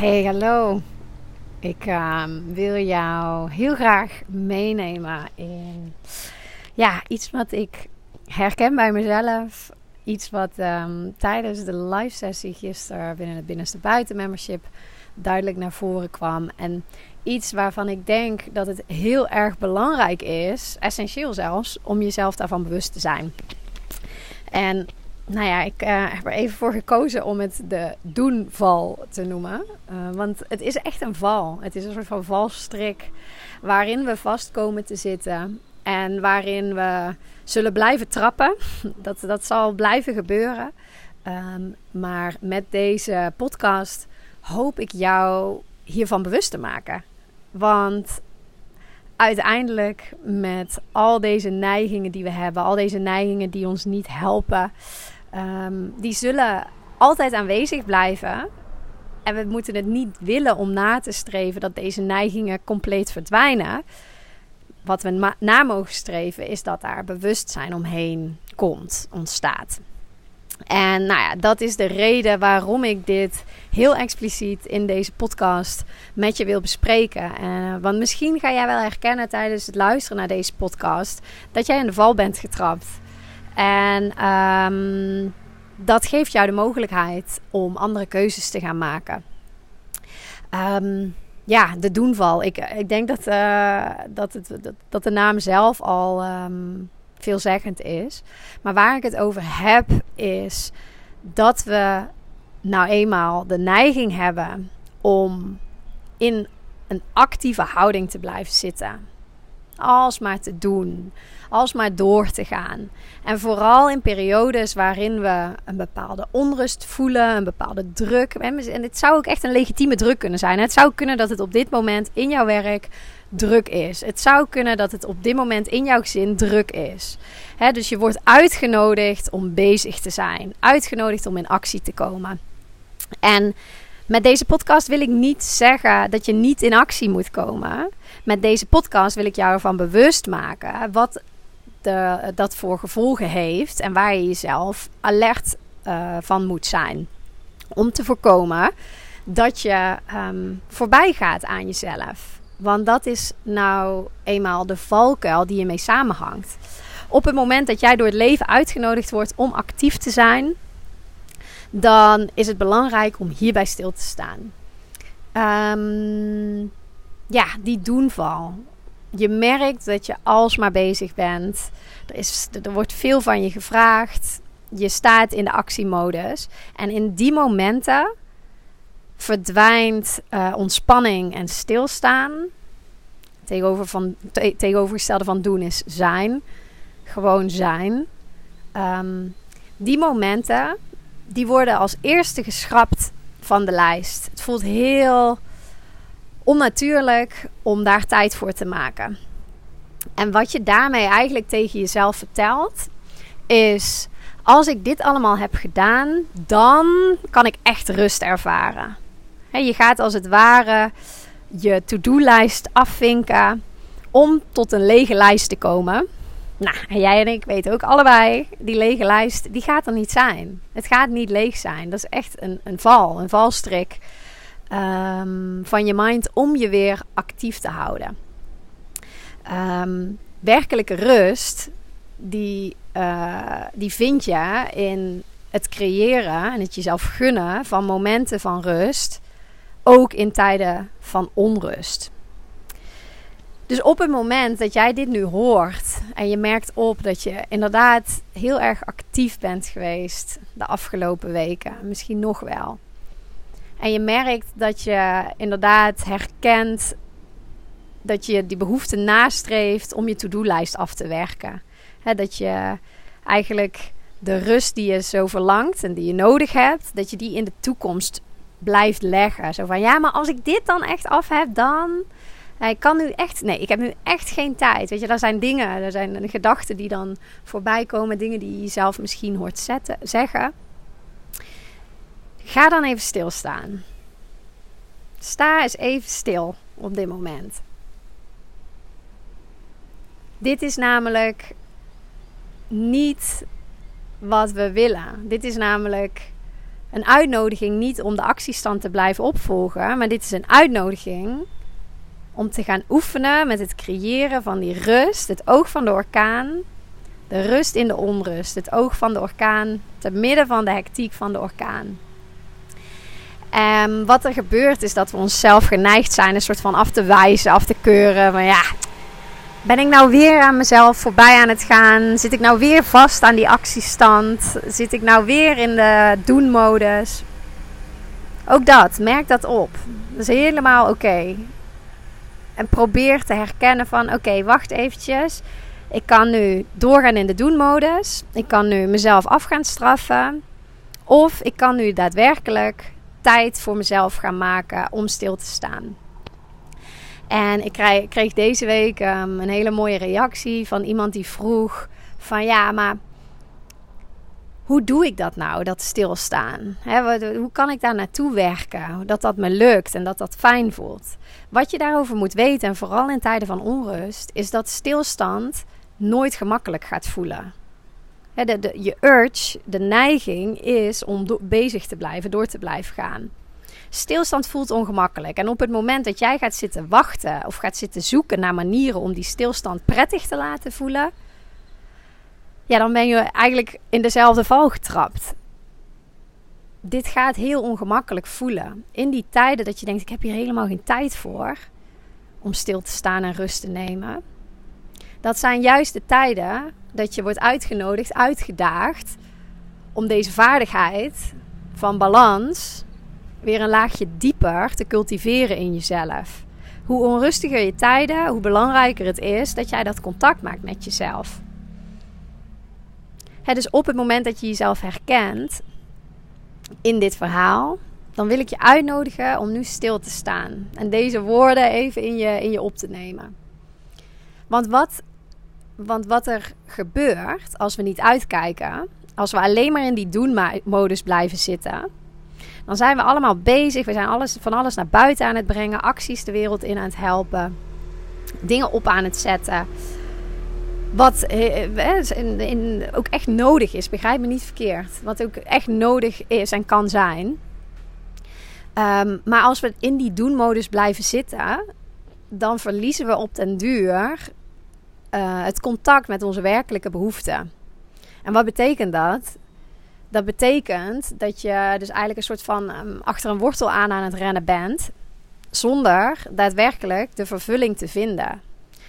Hey, hallo. Ik ehm, wil jou heel graag meenemen in ja, iets wat ik herken bij mezelf. Iets wat ehm, tijdens de live sessie gisteren binnen het Binnenste Buiten membership duidelijk naar voren kwam. En iets waarvan ik denk dat het heel erg belangrijk is, essentieel zelfs, om jezelf daarvan bewust te zijn. En nou ja, ik uh, heb er even voor gekozen om het de doenval te noemen. Uh, want het is echt een val. Het is een soort van valstrik waarin we vast komen te zitten. En waarin we zullen blijven trappen. Dat, dat zal blijven gebeuren. Um, maar met deze podcast hoop ik jou hiervan bewust te maken. Want uiteindelijk met al deze neigingen die we hebben, al deze neigingen die ons niet helpen, um, die zullen altijd aanwezig blijven. En we moeten het niet willen om na te streven dat deze neigingen compleet verdwijnen. Wat we na mogen streven is dat daar bewustzijn omheen komt, ontstaat. En nou ja, dat is de reden waarom ik dit heel expliciet in deze podcast met je wil bespreken. Uh, want misschien ga jij wel herkennen tijdens het luisteren naar deze podcast dat jij in de val bent getrapt. En um, dat geeft jou de mogelijkheid om andere keuzes te gaan maken. Um, ja, de doenval. Ik, ik denk dat, uh, dat, het, dat, de naam zelf al um, veelzeggend is. Maar waar ik het over heb, is dat we nou eenmaal de neiging hebben om in een actieve houding te blijven zitten. Alsmaar te doen, alsmaar door te gaan. En vooral in periodes waarin we een bepaalde onrust voelen, een bepaalde druk. En het zou ook echt een legitieme druk kunnen zijn. Het zou kunnen dat het op dit moment in jouw werk druk is. Het zou kunnen dat het op dit moment in jouw gezin druk is. dus je wordt uitgenodigd om bezig te zijn, uitgenodigd om in actie te komen. En met deze podcast wil ik niet zeggen dat je niet in actie moet komen. Met deze podcast wil ik jou ervan bewust maken wat dat voor gevolgen heeft en waar je jezelf alert uh, van moet zijn. Om te voorkomen dat je um, voorbij gaat aan jezelf. Want dat is nou eenmaal de valkuil die je mee samenhangt. Op het moment dat jij door het leven uitgenodigd wordt om actief te zijn, dan is het belangrijk om hierbij stil te staan. Um, ja, die doenval. Je merkt dat je alsmaar bezig bent. Er, is, er wordt veel van je gevraagd. Je staat in de actiemodus. En in die momenten verdwijnt uh, ontspanning en stilstaan. Tegenover van, te, tegenovergestelde van doen is zijn. Gewoon zijn. Um, die momenten, die worden als eerste geschrapt van de lijst. Het voelt heel onnatuurlijk om daar tijd voor te maken. En wat je daarmee eigenlijk tegen jezelf vertelt, is: als ik dit allemaal heb gedaan, dan kan ik echt rust ervaren. je gaat als het ware je to-do-lijst afvinken om tot een lege lijst te komen. Nou, jij en ik weten ook allebei, die lege lijst, die gaat er niet zijn. Het gaat niet leeg zijn. Dat is echt een, een val, een valstrik um, van je mind om je weer actief te houden. Um, werkelijke rust, die, uh, die vind je in het creëren en het jezelf gunnen van momenten van rust, ook in tijden van onrust. Dus op het moment dat jij dit nu hoort en je merkt op dat je inderdaad heel erg actief bent geweest de afgelopen weken, misschien nog wel. En je merkt dat je inderdaad herkent dat je die behoefte nastreeft om je to-do-lijst af te werken. dat je eigenlijk de rust die je zo verlangt en die je nodig hebt, dat je die in de toekomst blijft leggen. Zo van ja, maar als ik dit dan echt af heb, dan. Ik kan nu echt. Nee, ik heb nu echt geen tijd. Weet je, er zijn dingen, er zijn gedachten die dan voorbij komen, dingen die je zelf misschien hoort zetten, zeggen. Ga dan even stilstaan. Sta eens even stil op dit moment. Dit is namelijk niet wat we willen. Dit is namelijk een uitnodiging niet om de actiestand te blijven opvolgen, maar dit is een uitnodiging om te gaan oefenen met het creëren van die rust, het oog van de orkaan, de rust in de onrust, het oog van de orkaan, te midden van de hectiek van de orkaan. En wat er gebeurt is dat we onszelf geneigd zijn een soort van af te wijzen, af te keuren. Van ja, ben ik nou weer aan mezelf voorbij aan het gaan? Zit ik nou weer vast aan die actiestand? Zit ik nou weer in de doen-modus? Ook dat, merk dat op. Dat is helemaal oké. En probeer te herkennen van oké, wacht eventjes. Ik kan nu doorgaan in de doen-modus. Ik kan nu mezelf af gaan straffen. Of ik kan nu daadwerkelijk tijd voor mezelf gaan maken om stil te staan. En ik kreeg, deze week um, een hele mooie reactie van iemand die vroeg van ja, maar hoe doe ik dat nou, dat stilstaan? hoe kan ik daar naartoe werken? Dat dat me lukt en dat dat fijn voelt. Wat je daarover moet weten, en vooral in tijden van onrust, is dat stilstand nooit gemakkelijk gaat voelen. De, je urge, de neiging is om bezig te blijven, door te blijven gaan. Stilstand voelt ongemakkelijk. En op het moment dat jij gaat zitten wachten of gaat zitten zoeken naar manieren om die stilstand prettig te laten voelen, ja, dan ben je eigenlijk in dezelfde val getrapt. Dit gaat heel ongemakkelijk voelen. In die tijden dat je denkt: ik heb hier helemaal geen tijd voor om stil te staan en rust te nemen. Dat zijn juist de tijden dat je wordt uitgenodigd, uitgedaagd om deze vaardigheid van balans weer een laagje dieper te cultiveren in jezelf. Hoe onrustiger je tijden, hoe belangrijker het is dat jij dat contact maakt met jezelf. Het dus op het moment dat je jezelf herkent in dit verhaal, dan wil ik je uitnodigen om nu stil te staan en deze woorden even in je, in je op te nemen. Want wat, want wat er gebeurt als we niet uitkijken, als we alleen maar in die doen-modus blijven zitten, dan zijn we allemaal bezig. We zijn alles, van alles naar buiten aan het brengen, acties de wereld in aan het helpen, dingen op aan het zetten. Wat eh, eh, in, in, ook echt nodig is, begrijp me niet verkeerd. Wat ook echt nodig is en kan zijn. Ehm, maar als we in die doen-modus blijven zitten, dan verliezen we op den duur uh, het contact met onze werkelijke behoeften. En wat betekent dat? Dat betekent dat je dus eigenlijk een soort van um, achter een wortel aan aan het rennen bent, zonder daadwerkelijk de vervulling te vinden.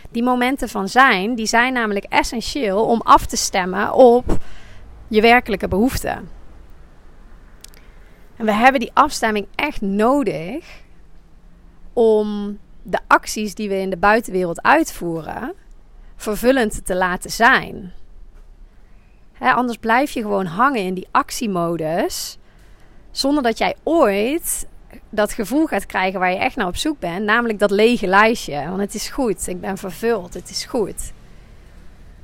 Die momenten van zijn, die zijn namelijk essentieel om af te stemmen op je werkelijke behoeften. En we hebben die afstemming echt nodig om de acties die we in de buitenwereld uitvoeren vervullend te laten zijn anders blijf je gewoon hangen in die actiemodus. Zonder dat jij ooit dat gevoel gaat krijgen waar je echt naar op zoek bent. Namelijk dat lege lijstje. Want het is goed. Ik ben vervuld. Het is goed.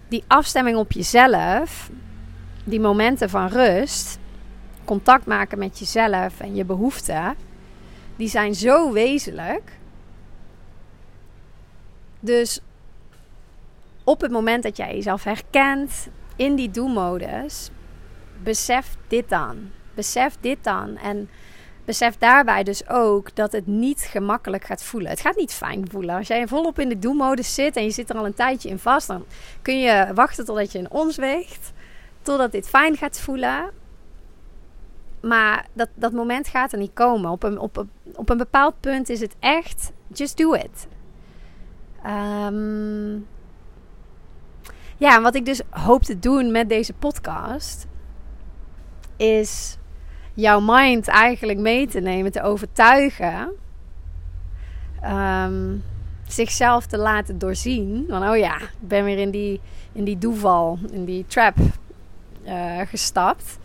Die afstemming op jezelf. Die momenten van rust. Contact maken met jezelf en je behoeften. Die zijn zo wezenlijk. Dus op het moment dat jij jezelf herkent, in die do-modus, besef dit dan. Besef dit dan. En besef daarbij dus ook dat het niet gemakkelijk gaat voelen. Het gaat niet fijn voelen. Als jij volop in de do-modus zit en je zit er al een tijdje in vast, dan kun je wachten totdat je in ons weegt. Totdat dit fijn gaat voelen. Maar dat, dat moment gaat er niet komen. Op een, op, op een bepaald punt is het echt, just do it. Um, ja, en wat ik dus hoop te doen met deze podcast is jouw mind eigenlijk mee te nemen, te overtuigen, um, zichzelf te laten doorzien. Van oh ja, ik ben weer in die, in die doeval, in die trap uh, gestapt.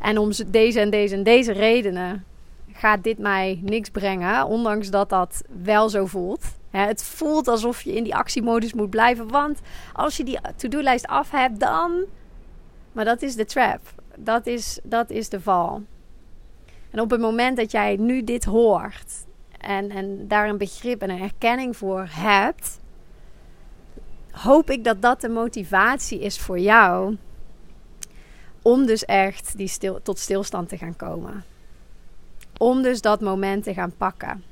En om deze en deze en deze redenen gaat dit mij niks brengen, ondanks dat dat wel zo voelt het voelt alsof je in die actiemodus moet blijven. Want als je die to-do-lijst af hebt, dan. Maar dat is de trap. Dat is, dat is de val. En op het moment dat jij nu dit hoort. En, en daar een begrip en een erkenning voor hebt. Hoop ik dat dat de motivatie is voor jou. Om dus echt die stil, tot stilstand te gaan komen. Om dus dat moment te gaan pakken.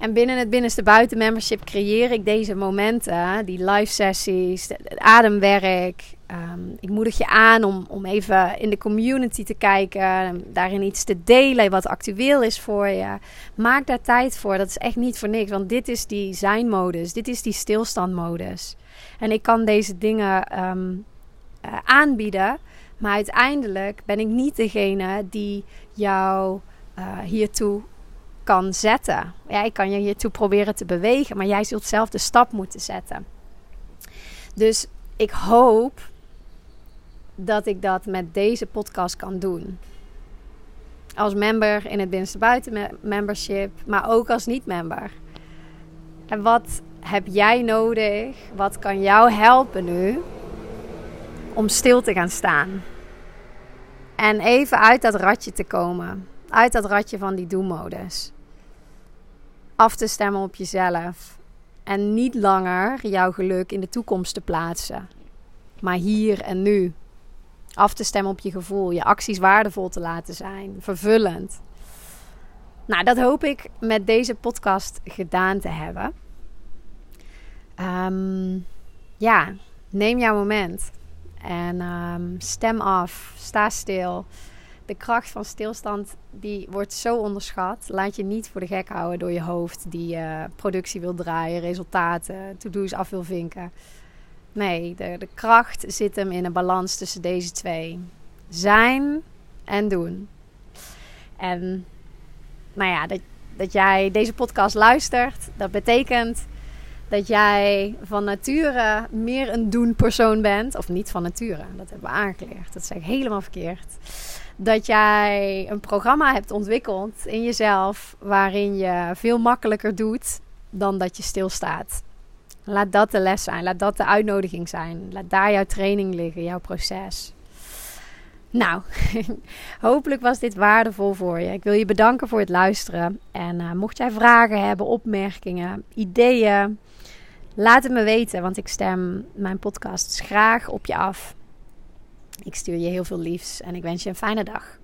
En binnen het binnenste buiten membership creëer ik deze momenten, die live sessies, het ademwerk. Ehm, ik moedig je aan om, om even in de community te kijken, daarin iets te delen wat actueel is voor je. Maak daar tijd voor, dat is echt niet voor niks, want dit is die zijn-modus, dit is die stilstandmodus. En ik kan deze dingen ehm, eh, aanbieden, maar uiteindelijk ben ik niet degene die jou uh, hiertoe kan zetten. Ja, ik kan je hiertoe proberen te bewegen, maar jij zult zelf de stap moeten zetten. Dus ik hoop dat ik dat met deze podcast kan doen. Als member in het binnenste buiten membership, maar ook als niet-member. En wat heb jij nodig? Wat kan jou helpen nu om stil te gaan staan? En even uit dat ratje te komen. Uit dat ratje van die do-modus af te stemmen op jezelf. En niet langer jouw geluk in de toekomst te plaatsen. Maar hier en nu. Af te stemmen op je gevoel. Je acties waardevol te laten zijn. Vervullend. Nou, dat hoop ik met deze podcast gedaan te hebben. Ehm, ja, neem jouw moment. En ehm, stem af. Sta stil de kracht van stilstand die wordt zo onderschat. Laat je niet voor de gek houden door je hoofd die uh, productie wil draaien, resultaten, to-do's af wil vinken. Nee, de, de kracht zit hem in een balans tussen deze twee. Zijn en doen. En nou ja, dat, dat jij deze podcast luistert, dat betekent dat jij van nature meer een doen persoon bent. Of niet van nature, dat hebben we aangeleerd. Dat zeg ik helemaal verkeerd dat jij een programma hebt ontwikkeld in jezelf waarin je veel makkelijker doet dan dat je stilstaat. Laat dat de les zijn, laat dat de uitnodiging zijn. Laat daar jouw training liggen, jouw proces. Nou, hopelijk was dit waardevol voor je. Ik wil je bedanken voor het luisteren. En uh, mocht jij vragen hebben, opmerkingen, ideeën, laat het me weten, want ik stem mijn podcasts graag op je af. Ik stuur je heel veel liefs en ik wens je een fijne dag.